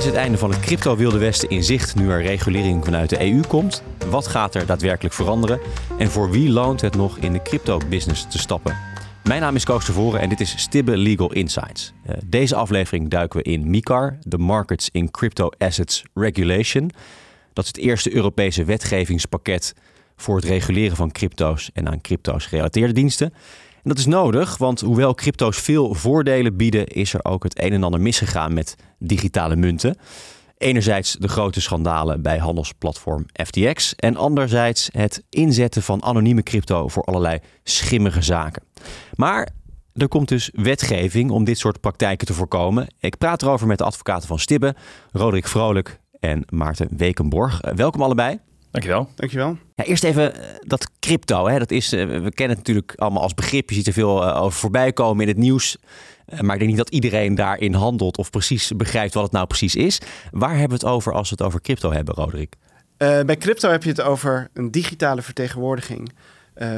Is het einde van het crypto-wilde westen in zicht nu er regulering vanuit de EU komt? Wat gaat er daadwerkelijk veranderen? En voor wie loont het nog in de crypto-business te stappen? Mijn naam is Koos Tevoren en dit is Stibbe Legal Insights. Uh, deze aflevering duiken we in MICAR, de Markets in Crypto Assets Regulation. Dat is het eerste Europese wetgevingspakket voor het reguleren van crypto's en aan crypto's gerelateerde diensten. En dat is nodig, want hoewel crypto's veel voordelen bieden, is er ook het een en ander misgegaan met digitale munten. Enerzijds de grote schandalen bij handelsplatform FTX en anderzijds het inzetten van anonieme crypto voor allerlei schimmige zaken. Maar er komt dus wetgeving om dit soort praktijken te voorkomen. Ik praat erover met de advocaten van Stibbe, Roderick Vrolijk en Maarten Wekenborg. Welkom allebei. Dankjewel. Dankjewel. Ja, eerst even eh, dat crypto. Hè, dat is, eh, we kennen het natuurlijk allemaal als begrip. Je ziet er veel eh, over voorbij komen in het nieuws. Maar ik denk niet dat iedereen daarin handelt of precies begrijpt wat het nou precies is. Waar hebben we het over als we het over crypto hebben, Roderick? Uh, bij crypto heb je het over een digitale vertegenwoordiging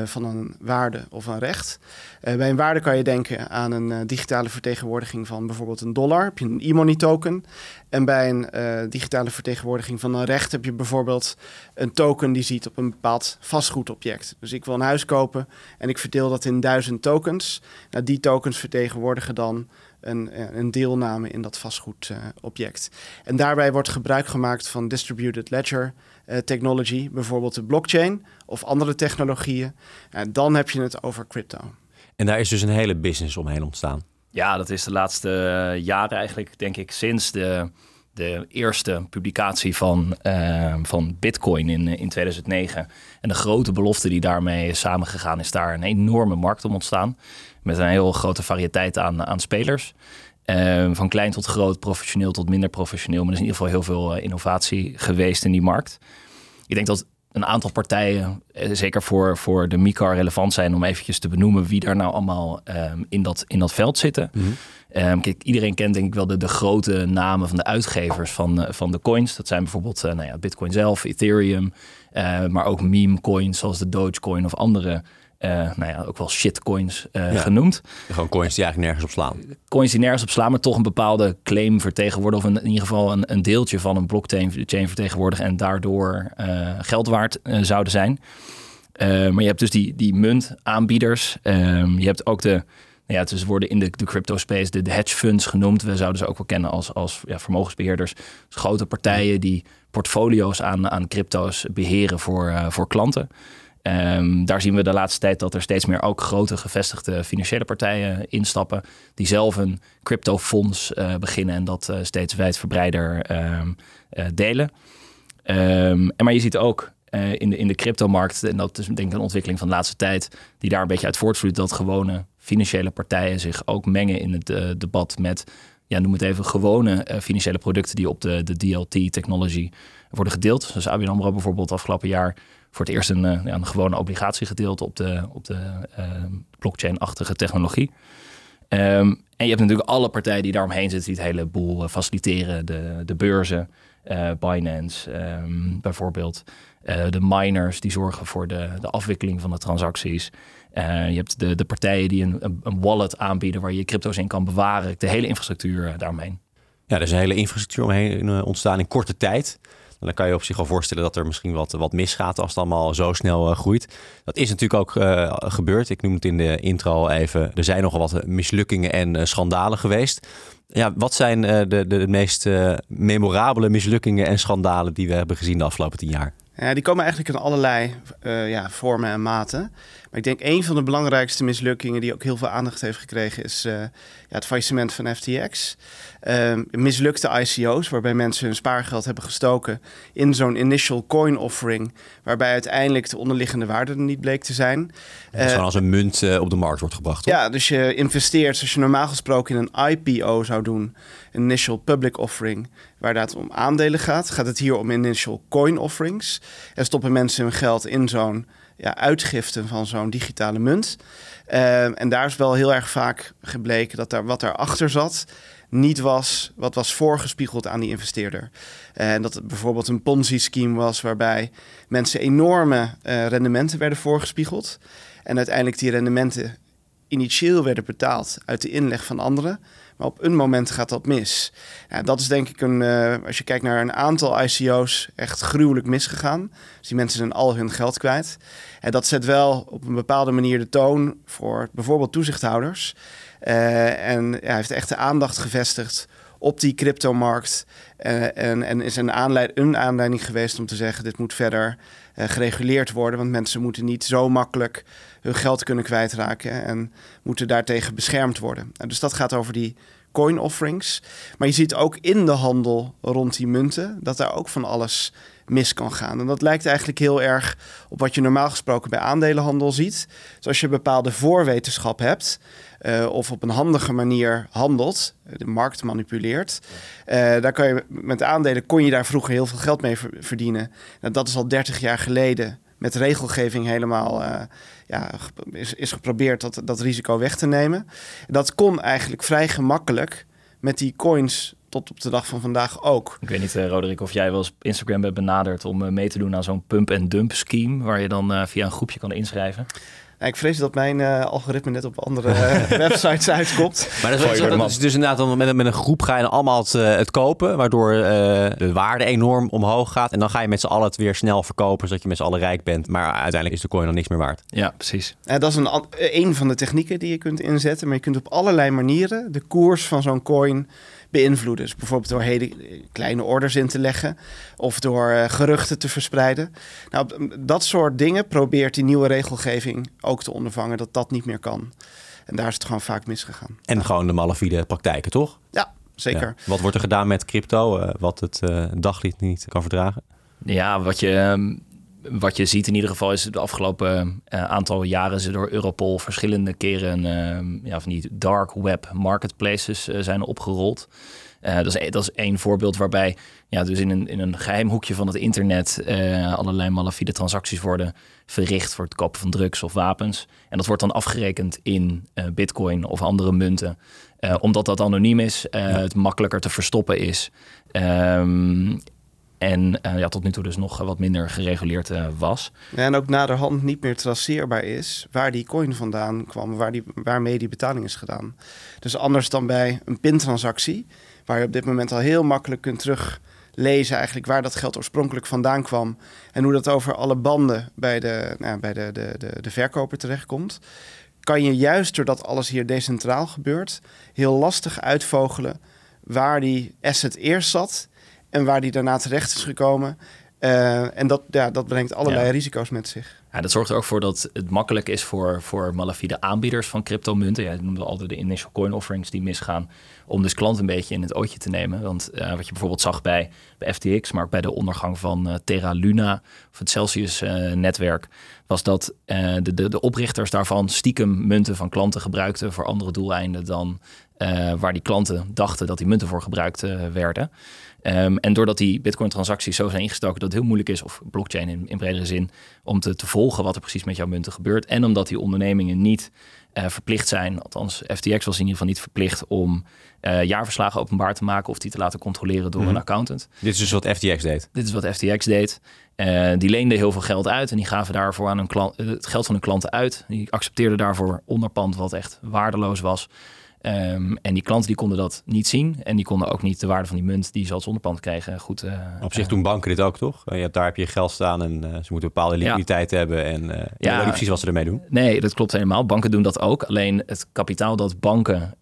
van een waarde of een recht. Uh, bij een waarde kan je denken aan een uh, digitale vertegenwoordiging van bijvoorbeeld een dollar, heb je een e-money token. En bij een digitale vertegenwoordiging van een recht heb je bijvoorbeeld een token die ziet op een bepaald vastgoedobject. Dus ik wil een huis kopen en ik verdeel dat in duizend tokens. Nou, die tokens vertegenwoordigen dan een, een, deelname in dat vastgoedobject. en daarbij wordt gebruik gemaakt van distributed ledger technology, bijvoorbeeld de blockchain of andere technologieën. En dan heb je het over crypto. En daar is dus een hele business omheen ontstaan. Ja, dat is de laatste eh, jaren eigenlijk, denk ik, sinds de, de eerste publicatie van, uh, van Bitcoin in, in 2009. En de grote belofte die daarmee is samengegaan, is daar een enorme markt om ontstaan. Met een heel grote variëteit aan, aan spelers. Uh, van klein tot groot, professioneel tot minder professioneel. Maar er is in ieder geval heel veel innovatie geweest in die markt. Ik denk dat een aantal partijen, eh, zeker voor, voor de MICAR, relevant zijn om eventjes te benoemen wie daar nou allemaal um, in, dat, in dat veld zitten. Mm kijk, iedereen kent denk ik wel de, de grote namen van de uitgevers van, uh, van de coins. Dat zijn bijvoorbeeld nou ja, Bitcoin zelf, Ethereum, maar ook meme coins zoals de Dogecoin of andere uh, nou ja, ook wel shitcoins uh, genoemd. Gewoon coins die eigenlijk nergens op slaan. Coins die nergens op slaan, maar toch een bepaalde claim vertegenwoordigen. Of in ieder geval een, een deeltje van een blockchain vertegenwoordigen. En daardoor uh, geld waard zouden zijn. maar je hebt dus die, die muntaanbieders. Um, je hebt ook de... Nou ja, ze worden in de, de crypto space de, de hedge funds genoemd. We zouden ze ook wel kennen als, als ja, vermogensbeheerders. Dus grote partijen die portfolio's aan, aan crypto's beheren voor, voor klanten. Um, daar zien we de laatste tijd dat er steeds meer ook grote gevestigde financiële partijen instappen. Die zelf een cryptofonds uh, beginnen en dat uh, steeds wijdverbreider um, delen. Um, en maar je ziet ook in, de, in de cryptomarkt, en dat is denk ik een ontwikkeling van de laatste tijd, die daar een beetje uit voortvloeit, dat gewone financiële partijen zich ook mengen in het debat met, ja, noem het even, gewone financiële producten die op de, de DLT-technology worden gedeeld. Dus ABN AMRO bijvoorbeeld afgelopen jaar voor het eerst een, uh, ja, een gewone obligatie gedeeld op de, op de uh, blockchain-achtige technologie. Um, en je hebt natuurlijk alle partijen die daaromheen zitten, die het hele boel faciliteren. De, de beurzen, Binance um, bijvoorbeeld. de miners die zorgen voor de, de afwikkeling van de transacties. Je hebt de, de partijen die een, wallet aanbieden waar je, crypto's in kan bewaren. De hele infrastructuur daaromheen. Ja, er is een hele infrastructuur omheen ontstaan in korte tijd dan kan je op zich al voorstellen dat er misschien wat, wat misgaat als het allemaal zo snel groeit. Dat is natuurlijk ook gebeurd. Ik noem het in de intro al even. Er zijn nogal wat mislukkingen en schandalen geweest. Ja, wat zijn de, de meest memorabele mislukkingen en schandalen die we hebben gezien de afgelopen tien jaar? Ja, die komen eigenlijk in allerlei ja, vormen en maten. Maar ik denk een van de belangrijkste mislukkingen die ook heel veel aandacht heeft gekregen is uh, ja, het faillissement van FTX. Uh, mislukte ICO's, waarbij mensen hun spaargeld hebben gestoken in zo'n initial coin offering, waarbij uiteindelijk de onderliggende waarde er niet bleek te zijn. Uh, gewoon als een munt op de markt wordt gebracht. Ja, dus je investeert zoals je normaal gesproken in een IPO zou doen, initial public offering, waar het om aandelen gaat, gaat het hier om initial coin offerings. En stoppen mensen hun geld in zo'n ja, uitgifte van zo'n digitale munt. Uh, en daar is wel heel erg vaak gebleken dat daar wat daarachter zat niet was wat was voorgespiegeld aan die investeerder. En dat het bijvoorbeeld een Ponzi-scheme was waarbij mensen enorme uh, rendementen werden voorgespiegeld. En uiteindelijk die rendementen initieel werden betaald uit de inleg van anderen. Maar op een moment gaat dat mis. Ja, dat is denk ik een, uh, als je kijkt naar een aantal ICO's, echt gruwelijk misgegaan. Dus die mensen zijn al hun geld kwijt. En dat zet wel op een bepaalde manier de toon voor bijvoorbeeld toezichthouders. Uh, en ja, heeft echt de aandacht gevestigd op die cryptomarkt. Uh, en, en is een, aanleid, een aanleiding geweest om te zeggen: dit moet verder gereguleerd worden. Want mensen moeten niet zo makkelijk hun geld kunnen kwijtraken en moeten daartegen beschermd worden. dus dat gaat over die coin offerings. Maar je ziet ook in de handel rond die munten dat daar ook van alles mis kan gaan. En dat lijkt eigenlijk heel erg op wat je normaal gesproken bij aandelenhandel ziet. Dus als je bepaalde voorwetenschap hebt, uh, of op een handige manier handelt, de markt manipuleert, uh, daar kan je met aandelen kon je daar vroeger heel veel geld mee verdienen. Nou, dat is al 30 jaar geleden met regelgeving helemaal uh, ja, is, is geprobeerd dat, dat risico weg te nemen. Dat kon eigenlijk vrij gemakkelijk met die coins tot op de dag van vandaag ook. Ik weet niet, uh, Roderick, of jij wel eens Instagram bent benaderd om uh, mee te doen aan zo'n pump-and-dump scheme, waar je dan uh, via een groepje kan inschrijven ik vrees dat mijn uh, algoritme net op andere uh, websites uitkomt. Maar dat is, dat is dus inderdaad met, met een groep ga je allemaal het, uh, het kopen, waardoor de waarde enorm omhoog gaat. En dan ga je met z'n allen het weer snel verkopen, zodat je met z'n allen rijk bent. Maar uiteindelijk is de coin dan niks meer waard. Ja, precies. dat is een, een van de technieken die je kunt inzetten. Maar je kunt op allerlei manieren de koers van zo'n coin beïnvloeden. Dus bijvoorbeeld door hele kleine orders in te leggen of door uh, geruchten te verspreiden. Nou, dat soort dingen probeert die nieuwe regelgeving ook te ondervangen dat dat niet meer kan. En daar is het gewoon vaak misgegaan. En gewoon de malafide praktijken, toch? Ja, zeker. Wat wordt er gedaan met crypto, uh, wat het uh, daglicht niet kan verdragen? Ja, wat je ehm, wat je ziet in ieder geval is de afgelopen uh, aantal jaren ze door Europol verschillende keren uh, ja, van die dark web marketplaces uh, zijn opgerold. dat, is, e-, dat is één voorbeeld waarbij ja, dus in een, in een geheim hoekje van het internet allerlei malafide transacties worden verricht voor het kopen van drugs of wapens. En dat wordt dan afgerekend in bitcoin of andere munten. omdat dat anoniem is, ja. het makkelijker te verstoppen is. Um, en uh, ja, tot nu toe dus nog wat minder gereguleerd uh, was. En ook naderhand niet meer traceerbaar is waar die coin vandaan kwam, waar die, waarmee die betaling is gedaan. Dus anders dan bij een pintransactie, waar je op dit moment al heel makkelijk kunt teruglezen eigenlijk waar dat geld oorspronkelijk vandaan kwam en hoe dat over alle banden bij de, nou, bij de, de, de, de verkoper terechtkomt. Kan je juist doordat alles hier decentraal gebeurt, heel lastig uitvogelen waar die asset eerst zat en waar die daarna terecht is gekomen. Uh, en dat, ja, dat brengt allerlei risico's met zich. Ja, dat zorgt er ook voor dat het makkelijk is voor, voor malafide aanbieders van cryptomunten. Ja, noemen we altijd de initial coin offerings die misgaan. Om dus klanten een beetje in het ootje te nemen. Want uh, wat je bijvoorbeeld zag bij, bij FTX, maar ook bij de ondergang van uh, Terra Luna of het Celsius-netwerk, was dat de, de, de oprichters daarvan stiekem munten van klanten gebruikten voor andere doeleinden dan waar die klanten dachten dat die munten voor gebruikt werden. Um, en doordat die Bitcoin-transacties zo zijn ingestoken dat het heel moeilijk is, of blockchain in, in bredere zin, om te, te, volgen wat er precies met jouw munten gebeurt. En omdat die ondernemingen niet uh, verplicht zijn, althans FTX was in ieder geval niet verplicht om uh, jaarverslagen openbaar te maken of die te laten controleren door mm -hmm. een accountant. Dit is dus wat FTX deed? Dit is wat FTX deed. Uh, die leenden heel veel geld uit en die gaven daarvoor aan hun klant, het geld van hun klanten uit. Die accepteerden daarvoor onderpand wat echt waardeloos was. Um, en die klanten die konden dat niet zien. En die konden ook niet de waarde van die munt die ze als onderpand kregen goed... Uh, Op zich uh, doen banken dit ook, toch? Je hebt, daar heb je geld staan en uh, ze moeten bepaalde liquiditeit ja. hebben. En je ja, weet niet precies wat ze ermee doen. Nee, dat klopt helemaal. Banken doen dat ook. Alleen het kapitaal dat banken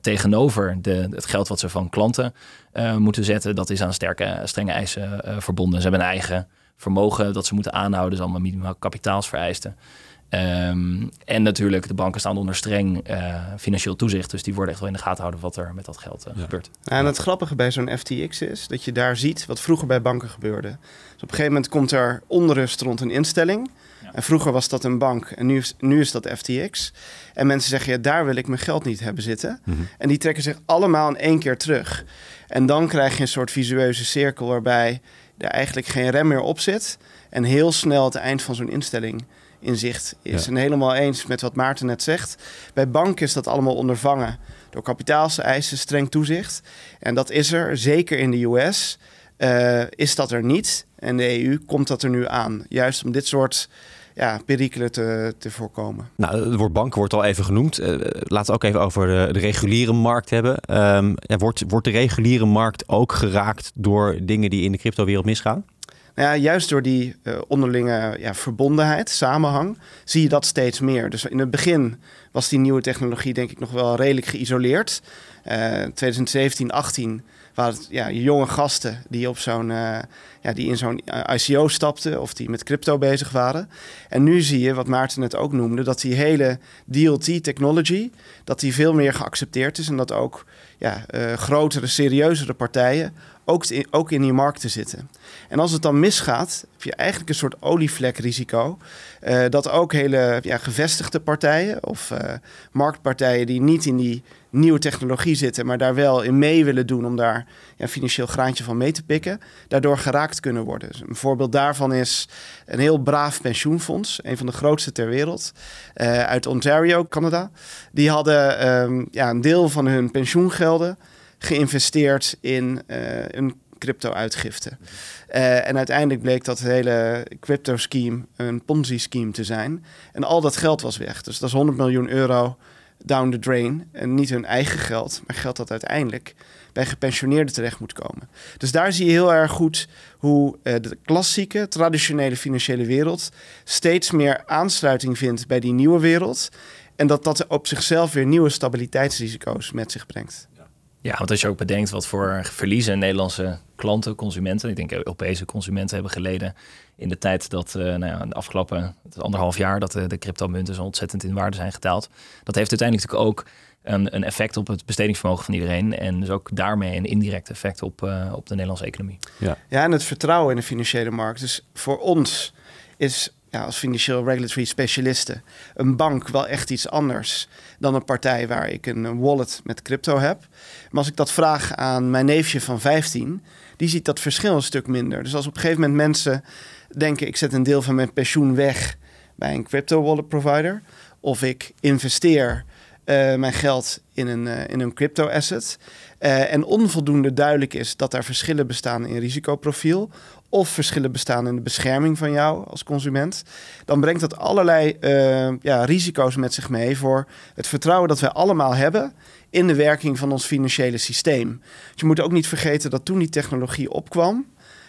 tegenover de, het geld wat ze van klanten moeten zetten... dat is aan sterke, strenge eisen verbonden. Ze hebben een eigen vermogen dat ze moeten aanhouden. Dus allemaal minimaal kapitaalsvereisten. Um, en natuurlijk, de banken staan onder streng uh, financieel toezicht. Dus die worden echt wel in de gaten houden wat er met dat geld uh, ja. gebeurt. En het grappige bij zo'n FTX is dat je daar ziet wat vroeger bij banken gebeurde. Dus op een gegeven moment komt er onrust rond een instelling. Ja. En vroeger was dat een bank en nu is, nu is dat FTX. En mensen zeggen, ja, daar wil ik mijn geld niet hebben zitten. Mm -hmm. En die trekken zich allemaal in één keer terug. En dan krijg je een soort visueuze cirkel waarbij er eigenlijk geen rem meer op zit. En heel snel het eind van zo'n instelling in zicht is. Ja. En helemaal eens met wat Maarten net zegt. Bij banken is dat allemaal ondervangen door kapitaalseisen, streng toezicht. En dat is er, zeker in de US, uh, is dat er niet. En de EU komt dat er nu aan. Juist om dit soort ja, perikelen te, te voorkomen. Nou, het woord banken wordt al even genoemd. Uh, laten we ook even over de, de reguliere markt hebben. Um, ja, wordt, wordt de reguliere markt ook geraakt door dingen die in de cryptowereld misgaan? Nou ja, juist door die uh, onderlinge ja, verbondenheid, samenhang, zie je dat steeds meer. Dus in het begin was die nieuwe technologie denk ik nog wel redelijk geïsoleerd. Uh, 2017, 18 waren het ja, jonge gasten die, op zo'n, uh, ja, die in zo'n ICO stapten of die met crypto bezig waren. En nu zie je, wat Maarten het ook noemde, dat die hele DLT-technology, dat die veel meer geaccepteerd is en dat ook ja, grotere, serieuzere partijen ook in, ook in die markten zitten. En als het dan misgaat, heb je eigenlijk een soort olievlekrisico. Uh, dat ook hele ja, gevestigde partijen of uh, marktpartijen die niet in die nieuwe technologie zitten, maar daar wel in mee willen doen om daar ja, financieel graantje van mee te pikken, daardoor geraakt kunnen worden. Dus een voorbeeld daarvan is een heel braaf pensioenfonds, een van de grootste ter wereld, uh, uit Ontario, Canada. Die hadden um, ja, een deel van hun pensioengelden geïnvesteerd in een crypto-uitgifte. Uh, en uiteindelijk bleek dat hele crypto-scheme een Ponzi-scheme te zijn. En al dat geld was weg. Dus dat is 100 miljoen euro down the drain. En niet hun eigen geld, maar geld dat uiteindelijk bij gepensioneerden terecht moet komen. Dus daar zie je heel erg goed hoe uh, de klassieke, traditionele financiële wereld steeds meer aansluiting vindt bij die nieuwe wereld. En dat dat op zichzelf weer nieuwe stabiliteitsrisico's met zich brengt. Ja, want als je ook bedenkt wat voor verliezen Nederlandse klanten, consumenten, ik denk Europese consumenten hebben geleden in de tijd dat, uh, nou ja, de afgelopen anderhalf jaar, dat de, de cryptomunten zo ontzettend in waarde zijn gedaald. Dat heeft uiteindelijk natuurlijk ook een, een effect op het bestedingsvermogen van iedereen. En dus ook daarmee een indirect effect op, uh, op de Nederlandse economie. Ja. ja, en het vertrouwen in de financiële markt. Dus voor ons is ja, als financieel regulatory specialisten een bank wel echt iets anders dan een partij waar ik een wallet met crypto heb. Maar als ik dat vraag aan mijn neefje van 15, die ziet dat verschil een stuk minder. Dus als op een gegeven moment mensen denken ik zet een deel van mijn pensioen weg bij een crypto wallet provider of ik investeer uh, mijn geld in een, uh, in een crypto asset uh, en onvoldoende duidelijk is dat er verschillen bestaan in risicoprofiel of verschillen bestaan in de bescherming van jou als consument, dan brengt dat allerlei uh, ja, risico's met zich mee voor het vertrouwen dat wij allemaal hebben in de werking van ons financiële systeem. Je moet ook niet vergeten dat toen die technologie opkwam,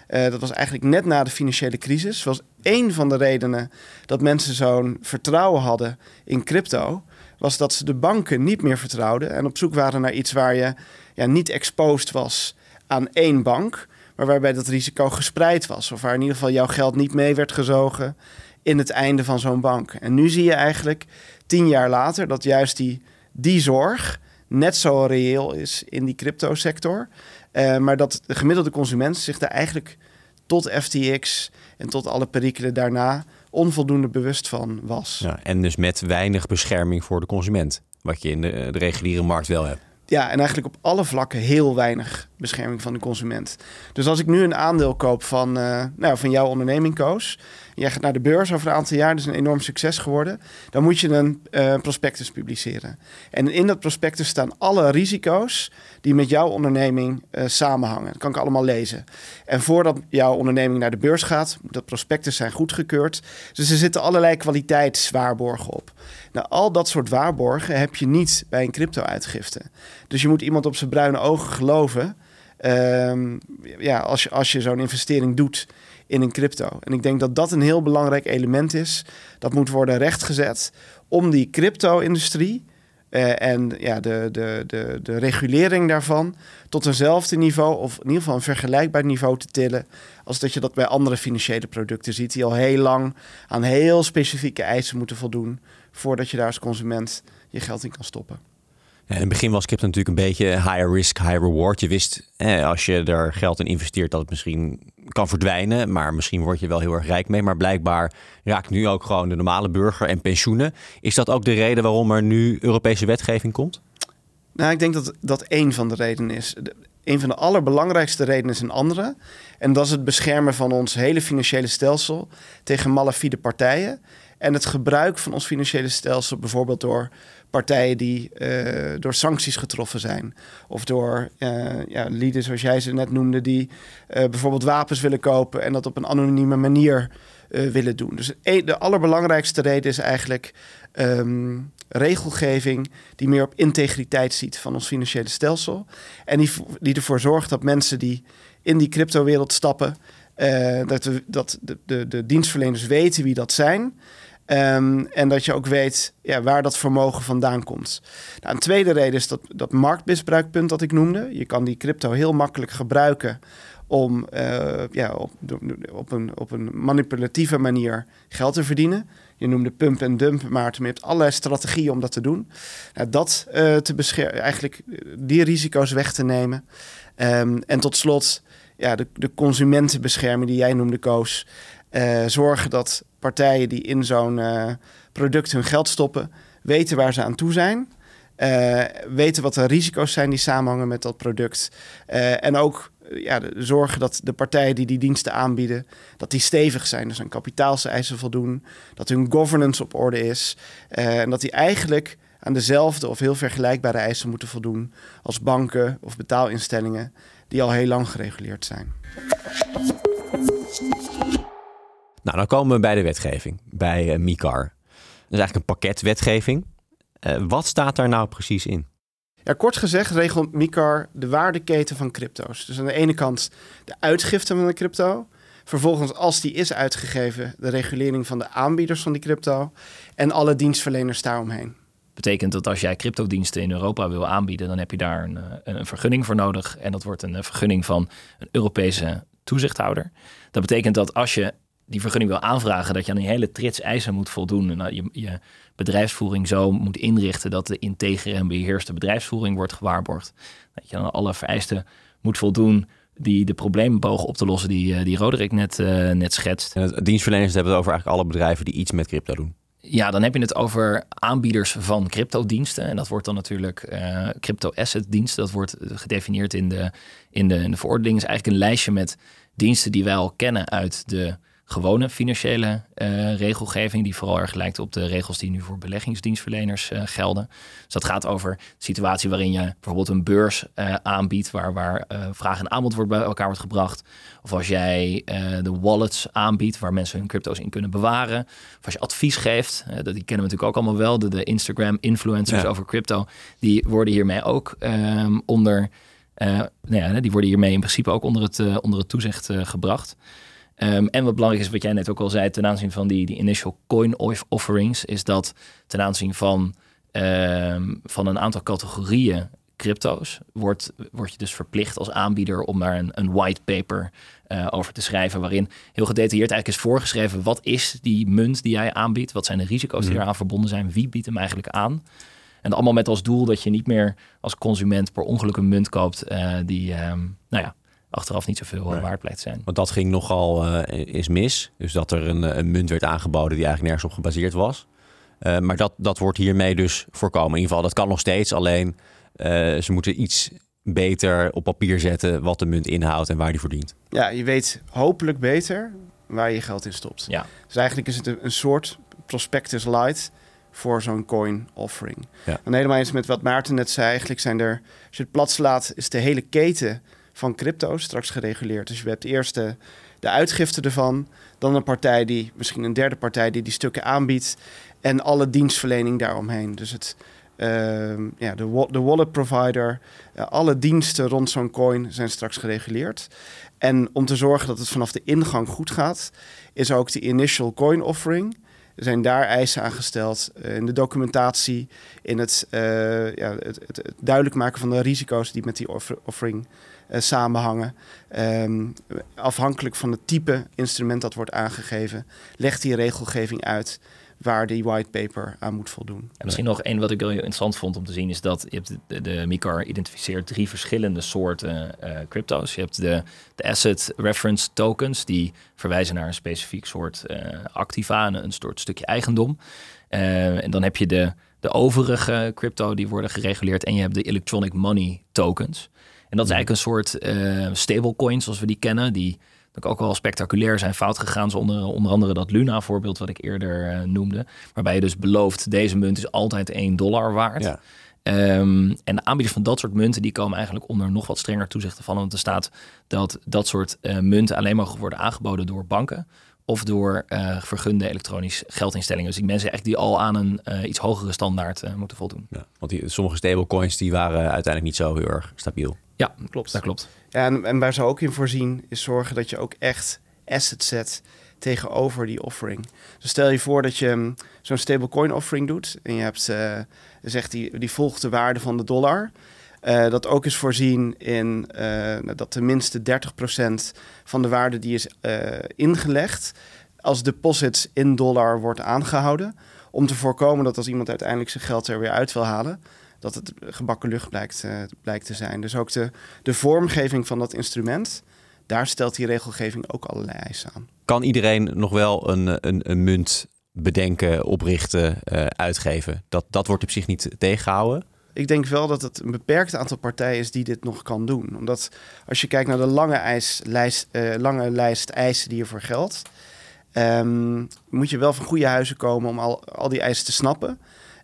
uh, dat was eigenlijk net na de financiële crisis, was één van de redenen dat mensen zo'n vertrouwen hadden in crypto, was dat ze de banken niet meer vertrouwden en op zoek waren naar iets waar je ja, niet exposed was aan één bank, waarbij dat risico gespreid was. Of waar in ieder geval jouw geld niet mee werd gezogen in het einde van zo'n bank. En nu zie je eigenlijk tien jaar later dat juist die, die zorg net zo reëel is in die cryptosector. Uh, maar dat de gemiddelde consument zich daar eigenlijk tot FTX en tot alle perikelen daarna onvoldoende bewust van was. Ja, en dus met weinig bescherming voor de consument, wat je in de, de reguliere markt wel hebt. Ja, en eigenlijk op alle vlakken heel weinig bescherming van de consument. Dus als ik nu een aandeel koop van, uh, nou, van jouw onderneming, Koos. Jij gaat naar de beurs over een aantal jaar, dus een enorm succes geworden. Dan moet je een uh, prospectus publiceren. En in dat prospectus staan alle risico's die met jouw onderneming uh, samenhangen. Dat kan ik allemaal lezen. En voordat jouw onderneming naar de beurs gaat, dat prospectus zijn goedgekeurd. Dus er zitten allerlei kwaliteitswaarborgen op. Nou, al dat soort waarborgen heb je niet bij een crypto-uitgifte. Dus je moet iemand op zijn bruine ogen geloven. Um, ja, als je, als je zo'n investering doet in een crypto. En ik denk dat dat een heel belangrijk element is. Dat moet worden rechtgezet om die crypto-industrie uh, en ja, de, de, de, de regulering daarvan tot eenzelfde niveau, of in ieder geval een vergelijkbaar niveau te tillen, als dat je dat bij andere financiële producten ziet, die al heel lang aan heel specifieke eisen moeten voldoen voordat je daar als consument je geld in kan stoppen. Ja, in het begin was crypto natuurlijk een beetje high risk, high reward. Je wist eh, als je er geld in investeert dat het misschien kan verdwijnen, maar misschien word je wel heel erg rijk mee. Maar blijkbaar raakt nu ook gewoon de normale burger en pensioenen. Is dat ook de reden waarom er nu Europese wetgeving komt? Nou, ik denk dat dat één van de redenen is. Een van de allerbelangrijkste redenen is een andere. En dat is het beschermen van ons hele financiële stelsel tegen malafide partijen En het gebruik van ons financiële stelsel, bijvoorbeeld door partijen die uh, door sancties getroffen zijn. Of door uh, ja, lieden, zoals jij ze net noemde, die uh, bijvoorbeeld wapens willen kopen en dat op een anonieme manier willen doen. Dus de allerbelangrijkste reden is eigenlijk um, regelgeving die meer op integriteit ziet van ons financiële stelsel. En die, die ervoor zorgt dat mensen die in die cryptowereld stappen, dat, de, dat de, de, de dienstverleners weten wie dat zijn. Um, en dat je ook weet ja, waar dat vermogen vandaan komt. Nou, een tweede reden is dat, dat marktmisbruikpunt dat ik noemde. Je kan die crypto heel makkelijk gebruiken om uh, ja, op, op, een, op een manipulatieve manier geld te verdienen. Je noemde pump en dump, maar je hebt allerlei strategieën om dat te doen. Nou, dat uh, te beschermen, eigenlijk die risico's weg te nemen. Um, en tot slot, ja, de, de consumentenbescherming die jij noemde, Koos. Uh, zorgen dat partijen die in zo'n uh, product hun geld stoppen, weten waar ze aan toe zijn. Uh, weten wat de risico's zijn die samenhangen met dat product. en ook ja, zorgen dat de partijen die die diensten aanbieden, dat die stevig zijn. Dus aan kapitaalseisen voldoen, dat hun governance op orde is. en dat die eigenlijk aan dezelfde of heel vergelijkbare eisen moeten voldoen als banken of betaalinstellingen die al heel lang gereguleerd zijn. Nou, dan komen we bij de wetgeving, bij uh, MICAR. Dat is eigenlijk een pakket wetgeving. Uh, wat staat daar nou precies in? Ja, kort gezegd regelt MICAR de waardeketen van crypto's. Dus aan de ene kant de uitgifte van de crypto. Vervolgens, als die is uitgegeven, de regulering van de aanbieders van die crypto. En alle dienstverleners daaromheen. Betekent dat als jij cryptodiensten in Europa wil aanbieden, dan heb je daar een, eh, een vergunning voor nodig. En dat wordt een vergunning van een Europese toezichthouder. Dat betekent dat als je die vergunning wil aanvragen, dat je aan een hele trits eisen moet voldoen. En dat je, je bedrijfsvoering zo moet inrichten dat de integere en beheerste bedrijfsvoering wordt gewaarborgd. Dat je aan alle vereisten moet voldoen die de problemen bogen op te lossen die, eh, die Roderick net, uh, net schetst. En het dienstverleners hebben het over eigenlijk alle bedrijven die iets met crypto doen. Ja, dan heb je het over aanbieders van cryptodiensten. En dat wordt dan natuurlijk uh, crypto asset diensten. Dat wordt gedefinieerd in de, in de, in de verordening. is eigenlijk een lijstje met diensten die wij al kennen uit de gewone financiële uh, regelgeving, die vooral erg lijkt op de regels die nu voor beleggingsdienstverleners uh, gelden. Dus dat gaat over de situatie waarin je bijvoorbeeld een beurs uh, aanbiedt, waar, waar vraag en aanbod wordt bij elkaar wordt gebracht. Of als jij de wallets aanbiedt, waar mensen hun crypto's in kunnen bewaren. Of als je advies geeft, dat die kennen we natuurlijk ook allemaal wel, de, de Instagram-influencers over crypto, die worden hiermee ook um, onder. nou ja, die worden hiermee in principe ook onder het, onder het toezicht gebracht. Um, en wat belangrijk is, wat jij net ook al zei, ten aanzien van die, die initial coin offerings, is dat ten aanzien van, um, van een aantal categorieën crypto's, wordt, word je dus verplicht als aanbieder om daar een, een white paper uh, over te schrijven, waarin heel gedetailleerd eigenlijk is voorgeschreven, wat is die munt die jij aanbiedt, wat zijn de risico's die mhm. eraan verbonden zijn, wie biedt hem eigenlijk aan. En allemaal met als doel dat je niet meer als consument per ongeluk een munt koopt uh, die, um, nou ja, achteraf niet zoveel nee. waard blijkt zijn. Want dat ging nogal uh, is mis. Dus dat er een, een, munt werd aangeboden die eigenlijk nergens op gebaseerd was. Uh, maar dat, dat wordt hiermee dus voorkomen. In ieder geval, dat kan nog steeds. Alleen uh, ze moeten iets beter op papier zetten wat de munt inhoudt en waar die verdient. Ja, je weet hopelijk beter waar je geld in stopt. Ja. Dus eigenlijk is het een, een soort prospectus light voor zo'n coin offering. Ja. En helemaal eens met wat Maarten net zei. Eigenlijk zijn er, als je het plat slaat, is de hele keten van crypto's straks gereguleerd. Dus je hebt eerst de, uitgifte ervan, dan een partij die, misschien een derde partij die die stukken aanbiedt en alle dienstverlening daaromheen. Dus het, uh, ja, de, de wallet provider, uh, alle diensten rond zo'n coin zijn straks gereguleerd. En om te zorgen dat het vanaf de ingang goed gaat, is ook de initial coin offering. Er zijn daar eisen aangesteld uh, in de documentatie, in het, uh, ja, het, het, duidelijk maken van de risico's die met die offer, offering samenhangen. Um, afhankelijk van het type instrument dat wordt aangegeven, legt die regelgeving uit waar die whitepaper aan moet voldoen. En misschien nog één wat ik heel interessant vond om te zien is dat je hebt de, de MICAR identificeert drie verschillende soorten uh, crypto's. Je hebt de, de asset reference tokens die verwijzen naar een specifiek soort uh, activa, een, soort stukje eigendom. En dan heb je de, de overige crypto die worden gereguleerd en je hebt de electronic money tokens. En dat is eigenlijk een soort uh, stablecoin zoals we die kennen, die ook wel spectaculair zijn fout gegaan. Zonder onder andere dat Luna-voorbeeld wat ik eerder noemde. Waarbij je dus belooft, deze munt is altijd 1 dollar waard. Ja. Ehm, en de aanbieders van dat soort munten die komen eigenlijk onder nog wat strenger toezicht van. Want er staat dat dat soort munten alleen mogen worden aangeboden door banken of door uh, vergunde elektronisch geldinstellingen. Dus die mensen echt die al aan een uh, iets hogere standaard uh, moeten voldoen. Ja, want die, sommige stablecoins die waren uiteindelijk niet zo heel erg stabiel. Ja, klopt. Dat klopt. Ja, en, en waar ze ook in voorzien is zorgen dat je ook echt assets zet tegenover die offering. Dus stel je voor dat je um, zo'n stablecoin offering doet en je hebt zegt die, die volgt de waarde van de dollar. Uh, dat ook is voorzien in uh, dat tenminste 30% van de waarde die is uh, ingelegd als deposits in dollar wordt aangehouden. Om te voorkomen dat als iemand uiteindelijk zijn geld er weer uit wil halen, dat het gebakken lucht blijkt, blijkt te zijn. Dus ook de, de vormgeving van dat instrument, daar stelt die regelgeving ook allerlei eisen aan. Kan iedereen nog wel een, een, een munt bedenken, oprichten, uitgeven? Dat, dat wordt op zich niet tegengehouden? ik denk wel dat het een beperkt aantal partijen is die dit nog kan doen. Omdat als je kijkt naar de lange, uh, lange lijst eisen die ervoor geldt, um, moet je wel van goede huizen komen om al, al die eisen te snappen.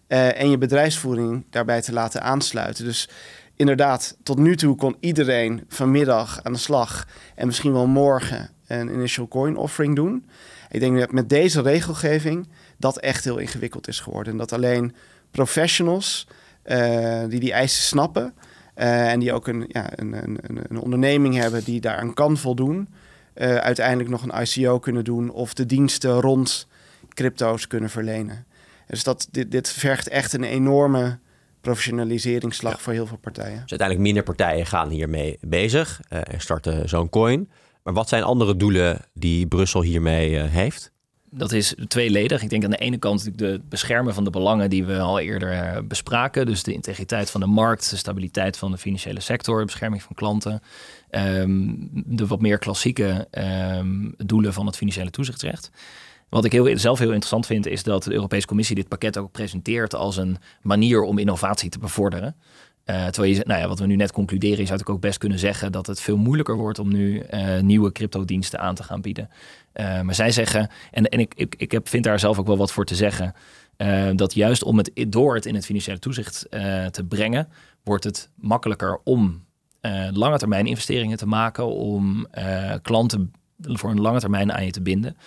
Uh, en je bedrijfsvoering daarbij te laten aansluiten. Dus inderdaad, tot nu toe kon iedereen vanmiddag aan de slag en misschien wel morgen een initial coin offering doen. Ik denk dat met deze regelgeving dat echt heel ingewikkeld is geworden. En dat alleen professionals uh, die die eisen snappen. Uh, en die ook een, ja, een, een, een, onderneming hebben die daaraan kan voldoen. Uiteindelijk nog een ICO kunnen doen of de diensten rond crypto's kunnen verlenen. Dus dat, dit, dit vergt echt een enorme professionaliseringsslag ja. voor heel veel partijen. Dus uiteindelijk minder partijen gaan hiermee bezig en starten zo'n coin. Maar wat zijn andere doelen die Brussel hiermee heeft? dat is tweeledig. Ik denk aan de ene kant de beschermen van de belangen die we al eerder eh, bespraken. Dus de integriteit van de markt, de stabiliteit van de financiële sector, de bescherming van klanten. Ehm, de wat meer klassieke um, doelen van het financiële toezichtsrecht. Wat ik heel, zelf heel interessant vind, is dat de Europese Commissie dit pakket ook presenteert als een manier om innovatie te bevorderen. Uh, terwijl je, nou ja, wat we nu net concluderen, is ik ook best kunnen zeggen dat het veel moeilijker wordt om nu uh, nieuwe cryptodiensten aan te gaan bieden. Uh, maar zij zeggen, en, en ik, ik, ik heb, vind daar zelf ook wel wat voor te zeggen, dat juist om het door het in het financiële toezicht te brengen, wordt het makkelijker om lange termijn investeringen te maken, om klanten voor een lange termijn aan je te binden.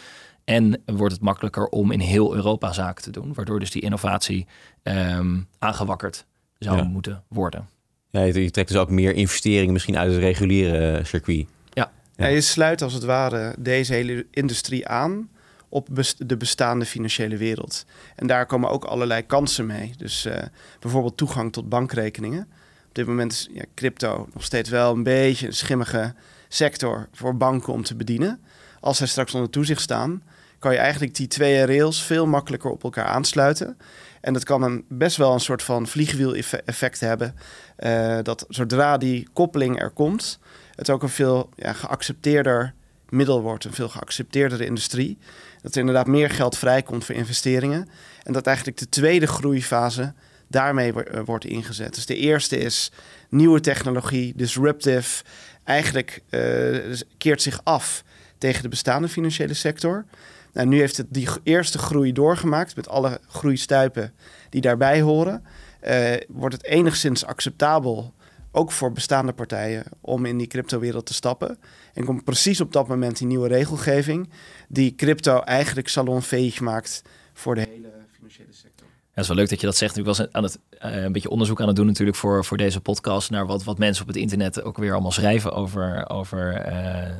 En wordt het makkelijker om in heel Europa zaken te doen, waardoor dus die innovatie um, aangewakkerd zou moeten worden. Ja, je, trekt dus ook meer investeringen misschien uit het reguliere eh, circuit. Ja. ja. je sluit als het ware deze hele industrie aan op de bestaande financiële wereld. En daar komen ook allerlei kansen mee. Dus uh, bijvoorbeeld toegang tot bankrekeningen. Op dit moment is ja, crypto nog steeds wel een beetje een schimmige sector voor banken om te bedienen. Als zij straks onder toezicht staan, kan je eigenlijk die twee rails veel makkelijker op elkaar aansluiten. En dat kan een, best wel een soort van vliegwiel-effect hebben. Uh, dat zodra die koppeling er komt, het ook een veel ja, geaccepteerder middel wordt, een veel geaccepteerdere industrie. Dat er inderdaad meer geld vrijkomt voor investeringen. En dat eigenlijk de tweede groeifase daarmee eh, wordt ingezet. Dus de eerste is nieuwe technologie, disruptive. Eigenlijk uh, keert zich af tegen de bestaande financiële sector. Nou, nu heeft het die eerste groei doorgemaakt met alle groeistuipen die daarbij horen. Uh, wordt het enigszins acceptabel, ook voor bestaande partijen, om in die cryptowereld te stappen. En komt precies op dat moment die nieuwe regelgeving, die crypto eigenlijk salonveeg maakt voor de hele financiële sector. Ja, het is wel leuk dat je dat zegt. Ik was aan het, uh, een beetje onderzoek aan het doen natuurlijk voor, voor deze podcast naar wat, wat mensen op het internet ook weer allemaal schrijven over, over uh,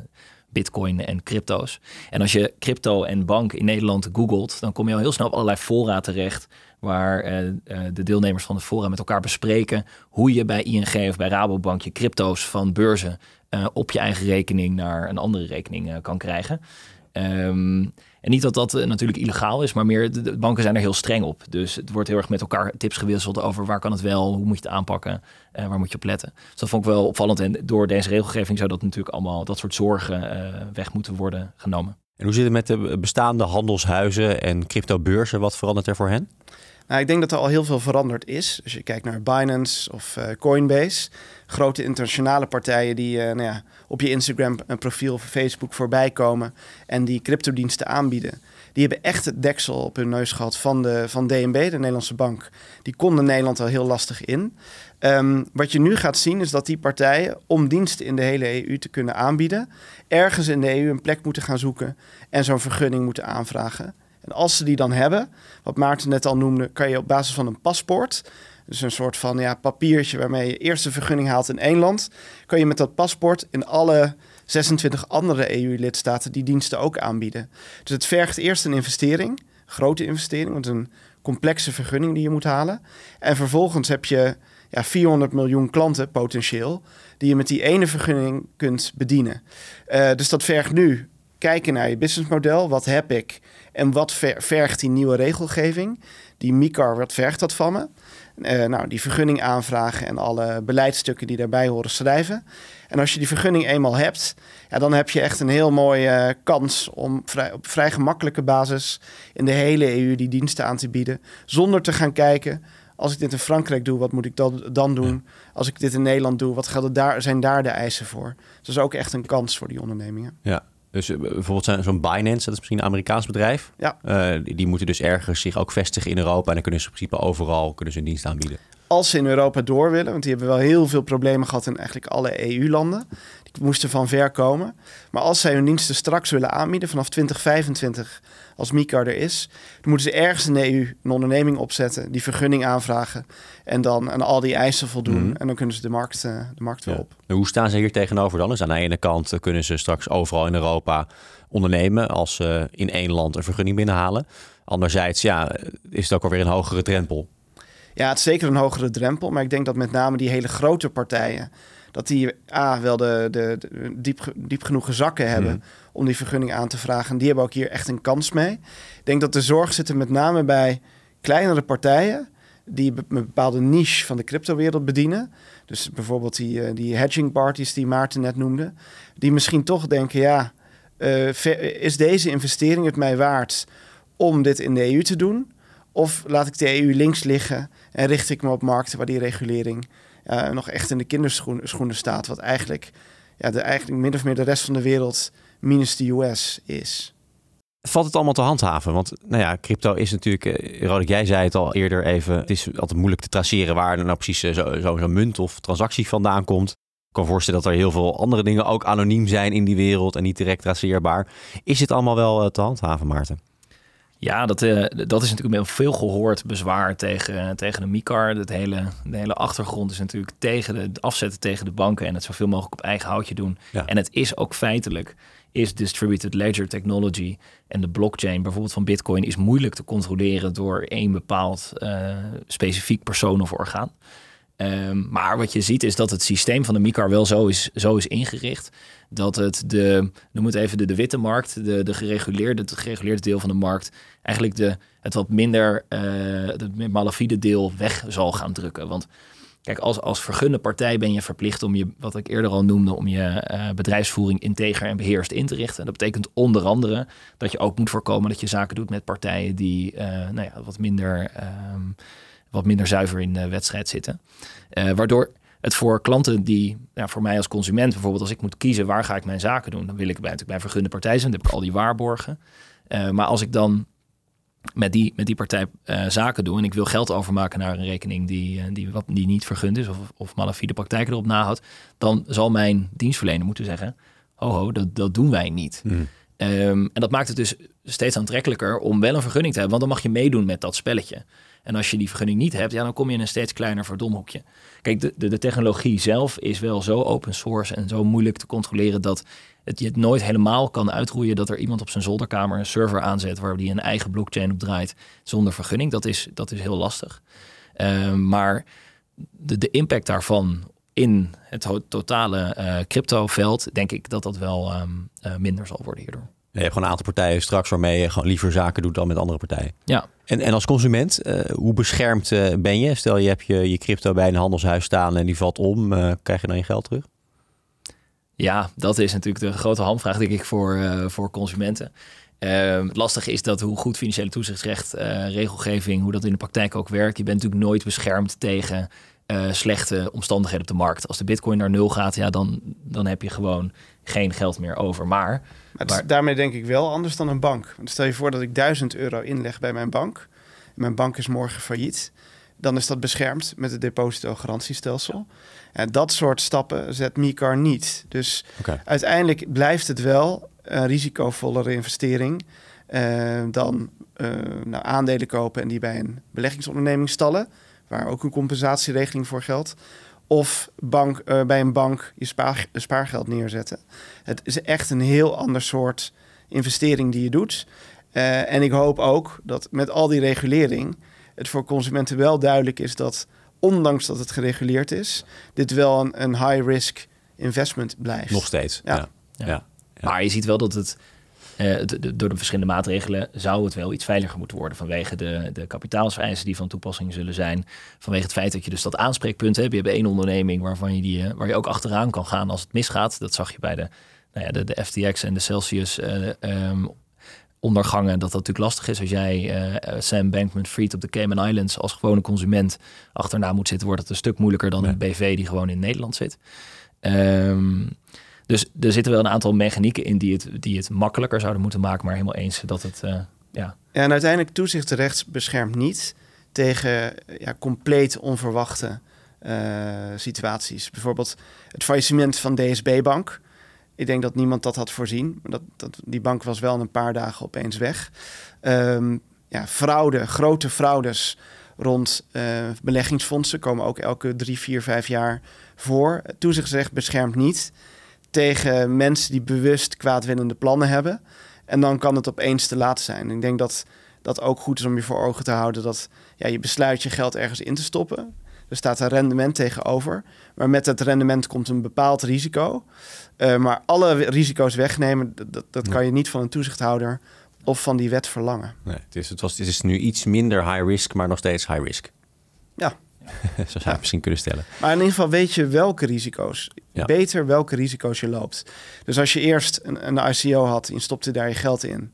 bitcoin en crypto's. En als je crypto en bank in Nederland googelt, dan kom je al heel snel op allerlei fora terecht waar uh, uh, de deelnemers van de fora met elkaar bespreken hoe je bij ING of bij Rabobank je crypto's van beurzen uh, op je eigen rekening naar een andere rekening kan krijgen. Um, en niet dat dat uh, natuurlijk illegaal is, maar meer de, banken zijn er heel streng op. Dus het wordt heel erg met elkaar tips gewisseld over waar kan het wel, hoe moet je het aanpakken, uh, waar moet je op letten. Dus dat vond ik wel opvallend. En door deze regelgeving zou dat natuurlijk allemaal, dat soort zorgen uh, weg moeten worden genomen. En hoe zit het met de bestaande handelshuizen en cryptobeurzen? Wat verandert er voor hen? Nou, ik denk dat er al heel veel veranderd is. Als je kijkt naar Binance of uh, Coinbase, grote internationale partijen die uh, nou ja, op je Instagram een profiel of Facebook voorbij komen en die cryptodiensten aanbieden. Die hebben echt het deksel op hun neus gehad van, de, van DNB, de Nederlandse bank. Die konden Nederland al heel lastig in. Um, wat je nu gaat zien is dat die partijen, om diensten in de hele EU te kunnen aanbieden, ergens in de EU een plek moeten gaan zoeken en zo'n vergunning moeten aanvragen. En als ze die dan hebben, wat Maarten net al noemde, kan je op basis van een paspoort, dus een soort van ja, papiertje waarmee je eerst de vergunning haalt in één land, kan je met dat paspoort in alle 26 andere EU-lidstaten die diensten ook aanbieden. Dus het vergt eerst een investering, grote investering, want een complexe vergunning die je moet halen. En vervolgens heb je ja, 400 miljoen klanten potentieel die je met die ene vergunning kunt bedienen. Uh, dus dat vergt nu kijken naar je businessmodel. Wat heb ik en wat vergt die nieuwe regelgeving? Die MICAR, wat vergt dat van me? Uh, nou, die vergunning aanvragen en alle beleidsstukken die daarbij horen schrijven. En als je die vergunning eenmaal hebt, ja, dan heb je echt een heel mooie uh, kans om vrij, op vrij gemakkelijke basis in de hele EU die diensten aan te bieden. Zonder te gaan kijken, als ik dit in Frankrijk doe, wat moet ik dan, dan doen? Als ik dit in Nederland doe, wat gelden daar, zijn daar de eisen voor? Dus dat is ook echt een kans voor die ondernemingen. Ja, dus eh, bijvoorbeeld zo'n Binance, dat is misschien een Amerikaans bedrijf. Ja. Uh, die, die, moeten dus ergens zich ook vestigen in Europa. En dan kunnen ze in principe overal kunnen ze een dienst aanbieden. Als ze in Europa door willen, want die hebben wel heel veel problemen gehad in eigenlijk alle EU-landen. Moesten van ver komen. Maar als zij hun diensten straks willen aanbieden vanaf 2025 als MICAR er is, dan moeten ze ergens in de EU een onderneming opzetten, die vergunning aanvragen en dan aan al die eisen voldoen. Mhm. En dan kunnen ze de markt, uh, de markt weer op. hoe staan ze hier tegenover dan? Dus aan de ene kant kunnen ze straks overal in Europa ondernemen als ze in één land een vergunning binnenhalen. Anderzijds ja, is het ook alweer een hogere drempel. Ja, het is zeker een hogere drempel. Maar ik denk dat met name die hele grote partijen dat die A, wel de, de, diep, diep genoeg zakken hebben mhm. om die vergunning aan te vragen. Die hebben ook hier echt een kans mee. Ik denk dat de zorg zit er met name bij kleinere partijen die een bepaalde niche van de cryptowereld bedienen. Dus bijvoorbeeld die, uh, die hedging parties die Maarten net noemde. Die misschien toch denken, ja, uh, is deze investering het mij waard om dit in de EU te doen? Of laat ik de EU links liggen en richt ik me op markten waar die regulering uh, nog echt in de kinderschoenen staat. Wat eigenlijk, ja, de, eigenlijk min of meer de rest van de wereld minus de US is. Valt het allemaal te handhaven? Want nou ja, crypto is natuurlijk, uh, Roderick, jij zei het al eerder even, het is altijd moeilijk te traceren waar nou precies uh, zo'n zo, zo munt of transactie vandaan komt. Ik kan voorstellen dat er heel veel andere dingen ook anoniem zijn in die wereld en niet direct traceerbaar. Is het allemaal wel te handhaven, Maarten? Ja, dat, uh, dat is natuurlijk veel gehoord bezwaar tegen, tegen de MICAR. Het hele, de hele achtergrond is natuurlijk tegen de, afzetten tegen de banken en het zoveel mogelijk op eigen houtje doen. En het is ook feitelijk, is distributed ledger technology en de blockchain bijvoorbeeld van Bitcoin is moeilijk te controleren door één bepaald uh, specifiek persoon of orgaan. Um, maar wat je ziet is dat het systeem van de MICAR wel zo is, zo is ingericht dat het de, noem het even de, witte markt, de, de gereguleerde, gereguleerde deel van de markt, eigenlijk de, het wat minder, uh, het malafide deel weg zal gaan drukken. Want kijk, als, als vergunde partij ben je verplicht om je, wat ik eerder al noemde, om je uh, bedrijfsvoering integer en beheerst in te richten. dat betekent onder andere dat je ook moet voorkomen dat je zaken doet met partijen die uh, nou ja, wat minder. Um, wat minder zuiver in de wedstrijd zitten. waardoor het voor klanten die, ja, voor mij als consument bijvoorbeeld, als ik moet kiezen waar ga ik mijn zaken doen, dan wil ik bij, natuurlijk bij vergunde partij zijn, dan heb ik al die waarborgen. Uh, maar als ik dan met die, met die partij zaken doe en ik wil geld overmaken naar een rekening die, die, wat, die niet vergund is of, of malafide praktijken erop nahoudt, dan zal mijn dienstverlener moeten zeggen, ho dat, dat doen wij niet. Mm. Um, en dat maakt het dus steeds aantrekkelijker om wel een vergunning te hebben, want dan mag je meedoen met dat spelletje. En als je die vergunning niet hebt, ja, dan kom je in een steeds kleiner verdomhoekje. Kijk, de, de, de, technologie zelf is wel zo open source en zo moeilijk te controleren dat het je het nooit helemaal kan uitroeien dat er iemand op zijn zolderkamer een server aanzet waar die een eigen blockchain op draait zonder vergunning. Dat is, dat is heel lastig. Uh, maar de, de impact daarvan in het totale uh, crypto-veld, denk ik dat dat wel um, uh, minder zal worden hierdoor. Je hebt gewoon een aantal partijen straks waarmee je gewoon liever zaken doet dan met andere partijen. Ja. En, en als consument, uh, hoe beschermd uh, ben je? Stel je hebt je, je crypto bij een handelshuis staan en die valt om, uh, krijg je dan je geld terug? Ja, dat is natuurlijk de grote handvraag denk ik voor, voor consumenten. Ehm, het lastige is dat hoe goed financiële toezichtsrecht, uh, regelgeving, hoe dat in de praktijk ook werkt. Je bent natuurlijk nooit beschermd tegen uh, slechte omstandigheden op de markt. Als de bitcoin naar nul gaat, ja, dan, dan heb je gewoon geen geld meer over. Maar, maar, daarmee denk ik wel anders dan een bank. Want stel je voor dat ik 1000 euro inleg bij mijn bank. Mijn bank is morgen failliet. Dan is dat beschermd met het depositogarantiestelsel. En dat soort stappen zet Micar niet. Dus uiteindelijk blijft het wel een risicovollere investering uh, dan uh, nou, aandelen kopen en die bij een beleggingsonderneming stallen, waar ook een compensatieregeling voor geldt. Of bank, uh, bij een bank je spaar, spaargeld neerzetten. Het is echt een heel ander soort investering die je doet. en ik hoop ook dat met al die regulering het voor consumenten wel duidelijk is dat, ondanks dat het gereguleerd is, dit wel een, een high-risk investment blijft. Nog steeds. ja. ja. ja. Maar je ziet wel dat het uh, door de verschillende maatregelen zou het wel iets veiliger moeten worden vanwege de, de kapitaalsvereisen die van toepassing zullen zijn. Vanwege het feit dat je dus dat aanspreekpunt hebt. Je hebt één onderneming waarvan je die, uh, waar je ook achteraan kan gaan als het misgaat. Dat zag je bij de, nou ja, de, de FTX en de Celsius uh, um, ondergangen. Dat dat natuurlijk lastig is als jij Sam Bankman-Fried op de Cayman Islands als gewone consument achterna moet zitten. Wordt het een stuk moeilijker dan een BV die gewoon in Nederland zit. Um, dus er zitten wel een aantal mechanieken in die het, die het makkelijker zouden moeten maken, maar helemaal eens dat het. Uh, ja. En uiteindelijk toezichtrecht beschermt niet tegen ja, compleet onverwachte uh, situaties. Bijvoorbeeld het faillissement van DSB Bank. Ik denk dat niemand dat had voorzien. Dat, dat, die bank was wel een paar dagen opeens weg. Um, ja, fraude, grote fraudes rond uh, beleggingsfondsen komen ook elke drie, vier, vijf jaar voor. Toezichtsrecht beschermt niet tegen mensen die bewust kwaadwillende plannen hebben. En dan kan het opeens te laat zijn. Ik denk dat dat ook goed is om je voor ogen te houden dat ja, je besluit je geld ergens in te stoppen. Er staat een rendement tegenover. Maar met het rendement komt een bepaald risico. Uh, maar alle risico's wegnemen, dat, dat kan je niet van een toezichthouder of van die wet verlangen. Nee, het, is, het, was, het is nu iets minder high risk, maar nog steeds high risk. Ja, Zo zou je misschien kunnen stellen. Maar in ieder geval weet je welke risico's. Beter welke risico's je loopt. Dus als je eerst een, een ICO had en je stopte daar je geld in.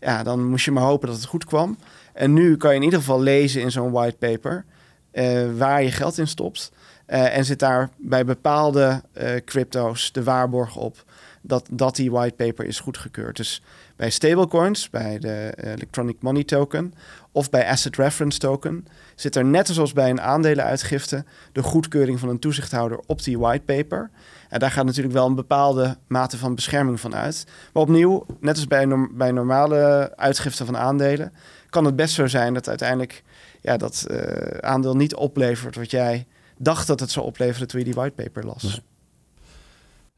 Ja, dan moest je maar hopen dat het goed kwam. En nu kan je in ieder geval lezen in zo'n whitepaper uh, waar je geld in stopt. Uh, en zit daar bij bepaalde uh, crypto's de waarborg op dat, dat die whitepaper is goedgekeurd. Dus bij stablecoins, bij de Electronic Money Token of bij Asset Reference Token zit er net zoals bij een aandelenuitgifte de goedkeuring van een toezichthouder op die whitepaper. En daar gaat natuurlijk wel een bepaalde mate van bescherming van uit. Maar opnieuw, net als bij, normale uitgifte van aandelen, kan het best zo zijn dat uiteindelijk ja, dat uh, aandeel niet oplevert wat jij dacht dat het zou opleveren toen je die whitepaper las.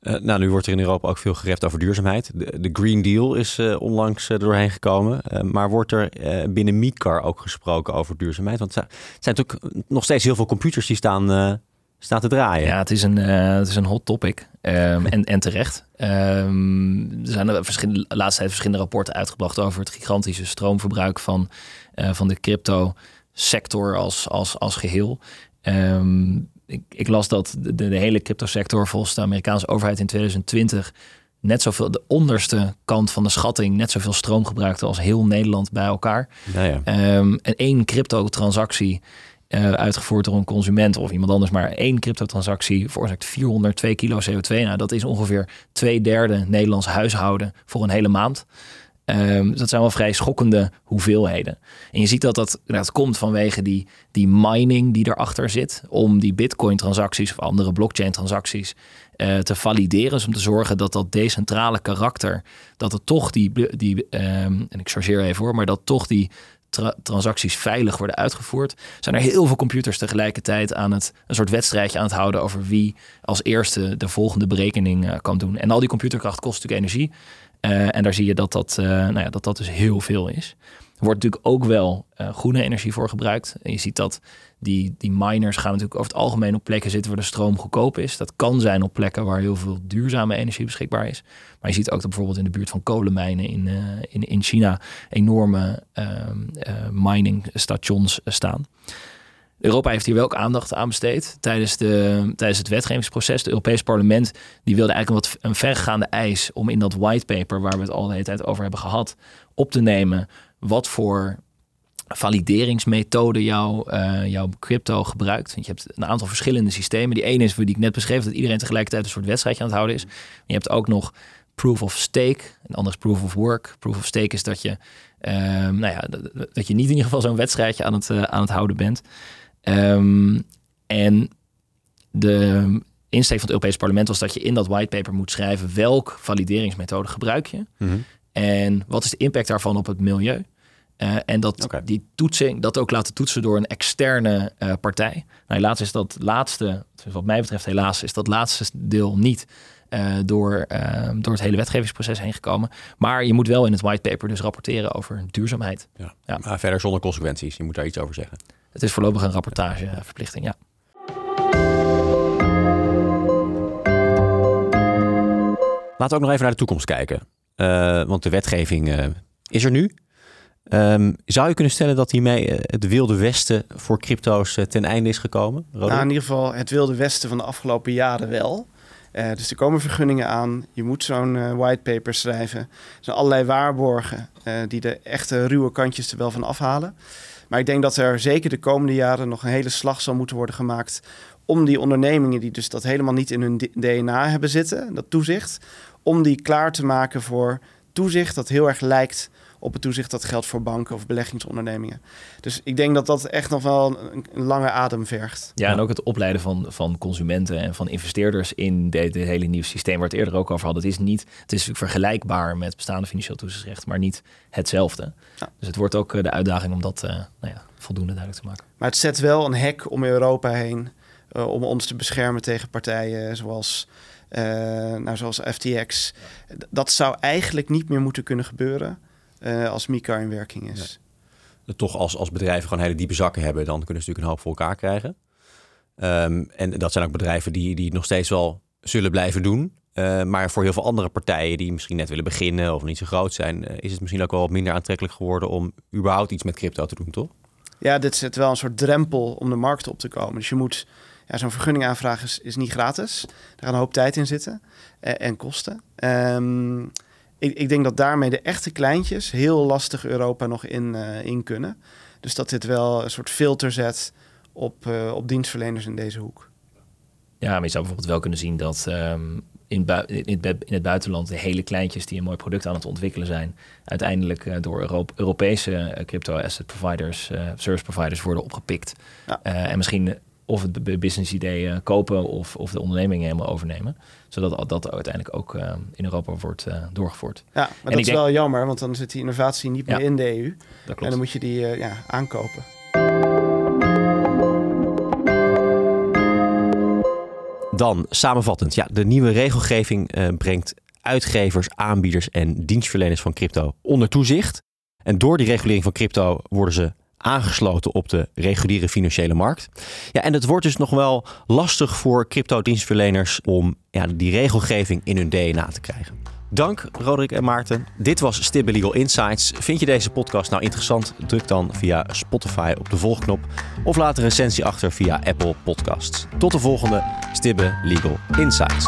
Uh, nou, nu wordt er in Europa ook veel gerept over duurzaamheid. De, Green Deal is uh, onlangs uh, doorheen gekomen. maar wordt er binnen Meetcar ook gesproken over duurzaamheid? Want het zijn natuurlijk nog steeds heel veel computers die staan, staan te draaien. Ja, het is een, het is een hot topic. Um, en, en terecht. Um, er zijn er verschillende, de laatste tijd verschillende rapporten uitgebracht over het gigantische stroomverbruik van, van de crypto sector als, als, als geheel. Um, ik, ik, las dat de, de hele cryptosector volgens de Amerikaanse overheid in 2020 net zoveel, de onderste kant van de schatting, net zoveel stroom gebruikte als heel Nederland bij elkaar. Ja, ja. Um, en één crypto-transactie uh, uitgevoerd door een consument of iemand anders, maar één crypto-transactie veroorzaakt 402 kilo CO2. Nou, dat is ongeveer twee derde Nederlands huishouden voor een hele maand. Um, dat zijn wel vrij schokkende hoeveelheden. En je ziet dat dat, dat komt vanwege die, die mining die erachter zit. Om die bitcoin-transacties of andere blockchain-transacties uh, te valideren. Dus om te zorgen dat dat decentrale karakter, dat het toch die, die um, en ik chargeer even hoor, maar dat toch die tra transacties veilig worden uitgevoerd. Zijn er heel veel computers tegelijkertijd aan het een soort wedstrijdje aan het houden over wie als eerste de volgende berekening uh, kan doen. En al die computerkracht kost natuurlijk energie. Uh, en daar zie je dat dat, uh, nou ja, dat dat dus heel veel is. Er wordt natuurlijk ook wel uh, groene energie voor gebruikt. En je ziet dat die, die miners gaan natuurlijk over het algemeen op plekken zitten waar de stroom goedkoop is. Dat kan zijn op plekken waar heel veel duurzame energie beschikbaar is. Maar je ziet ook dat bijvoorbeeld in de buurt van kolenmijnen in, in, in China enorme ehm, miningstations staan. Europa heeft hier wel aandacht aan besteed tijdens, de, tijdens het wetgevingsproces. Het Europees Parlement die wilde eigenlijk een wat een vergaande eis om in dat whitepaper, waar we het al de hele tijd over hebben gehad, op te nemen wat voor valideringsmethode jouw, uh, jouw crypto gebruikt. Want je hebt een aantal verschillende systemen. Die ene is, die ik net beschreef, dat iedereen tegelijkertijd een soort wedstrijdje aan het houden is. je hebt ook nog proof of stake. En anders proof of work. Proof of stake is dat je, um, nou ja, dat je niet in ieder geval zo'n wedstrijdje aan het, uh, aan het houden bent. Um, en de insteek van het Europees Parlement was dat je in dat whitepaper moet schrijven welk valideringsmethode gebruik je. Mm En wat is de impact daarvan op het milieu? Uh, en dat die toetsing, dat ook laten toetsen door een externe uh, partij. Nou, helaas is dat laatste, wat mij betreft helaas, is dat laatste deel niet uh, door, door het hele wetgevingsproces heen gekomen. Maar je moet wel in het whitepaper dus rapporteren over duurzaamheid. Ja. ja. Maar verder zonder consequenties. Je moet daar iets over zeggen. Het is voorlopig een rapportageverplichting, ja. Laten we ook nog even naar de toekomst kijken. want de wetgeving is er nu. Um, zou je kunnen stellen dat hiermee uh, het wilde westen voor crypto's uh, ten einde is gekomen? Nou, in ieder geval het wilde westen van de afgelopen jaren wel. Uh, dus er komen vergunningen aan. Je moet zo'n whitepaper schrijven. Er zijn allerlei waarborgen die de echte ruwe kantjes er wel van afhalen. Maar ik denk dat er zeker de komende jaren nog een hele slag zal moeten worden gemaakt om die ondernemingen die dus dat helemaal niet in hun DNA hebben zitten, dat toezicht, om die klaar te maken voor toezicht dat heel erg lijkt op het toezicht dat geldt voor banken of beleggingsondernemingen. Dus ik denk dat dat echt nog wel een, lange adem vergt. Ja, en ook het opleiden van, van consumenten en van investeerders in dit hele nieuw systeem waar we het eerder ook over hadden. Het is niet, het is vergelijkbaar met bestaande financieel toezichtsrecht, maar niet hetzelfde. Dus het wordt ook eh, de uitdaging om dat uh, nou ja, voldoende duidelijk te maken. Maar het zet wel een hek om Europa heen uh, om ons te beschermen tegen partijen zoals uh, nou, zoals FTX. Dat zou eigenlijk niet meer moeten kunnen gebeuren uh, als Mika in werking is. Toch als, als bedrijven gewoon hele diepe zakken hebben, dan kunnen ze natuurlijk een hoop voor elkaar krijgen. Um, en dat zijn ook bedrijven die, die nog steeds wel zullen blijven doen. Uh, maar voor heel veel andere partijen die misschien net willen beginnen of niet zo groot zijn, uh, is het misschien ook wel wat minder aantrekkelijk geworden om überhaupt iets met crypto te doen, toch? Ja, dit zet wel een soort drempel om de markt op te komen. Dus je moet, ja, zo'n vergunning aanvragen is, is, niet gratis. Er gaat een hoop tijd in zitten en, en kosten. Um, ik, ik, denk dat daarmee de echte kleintjes heel lastig Europa nog in, uh, in kunnen. Dus dat dit wel een soort filter zet op, uh, op dienstverleners in deze hoek. Ja, maar je zou bijvoorbeeld wel kunnen zien dat um, in, in, het in, het buitenland de hele kleintjes die een mooi product aan het ontwikkelen zijn, uiteindelijk uh, door Euro Europese crypto asset providers, service providers worden opgepikt. Ja. en misschien of het business idee kopen of, of de onderneming helemaal overnemen. Zodat dat uiteindelijk ook uh, in Europa wordt uh, doorgevoerd. Ja, maar dat is wel jammer, want dan zit die innovatie niet meer in de EU. Dat klopt. En dan moet je die uh, ja, aankopen. Dan samenvattend, ja, de nieuwe regelgeving brengt uitgevers, aanbieders en dienstverleners van crypto onder toezicht. En door die regulering van crypto worden ze aangesloten op de reguliere financiële markt. Ja, en het wordt dus nog wel lastig voor crypto-dienstverleners om ja, die regelgeving in hun DNA te krijgen. Dank Roderick en Maarten. Dit was Stibbe Legal Insights. Vind je deze podcast nou interessant? Druk dan via Spotify op de volgknop of laat een recensie achter via Apple Podcasts. Tot de volgende Stibbe Legal Insights.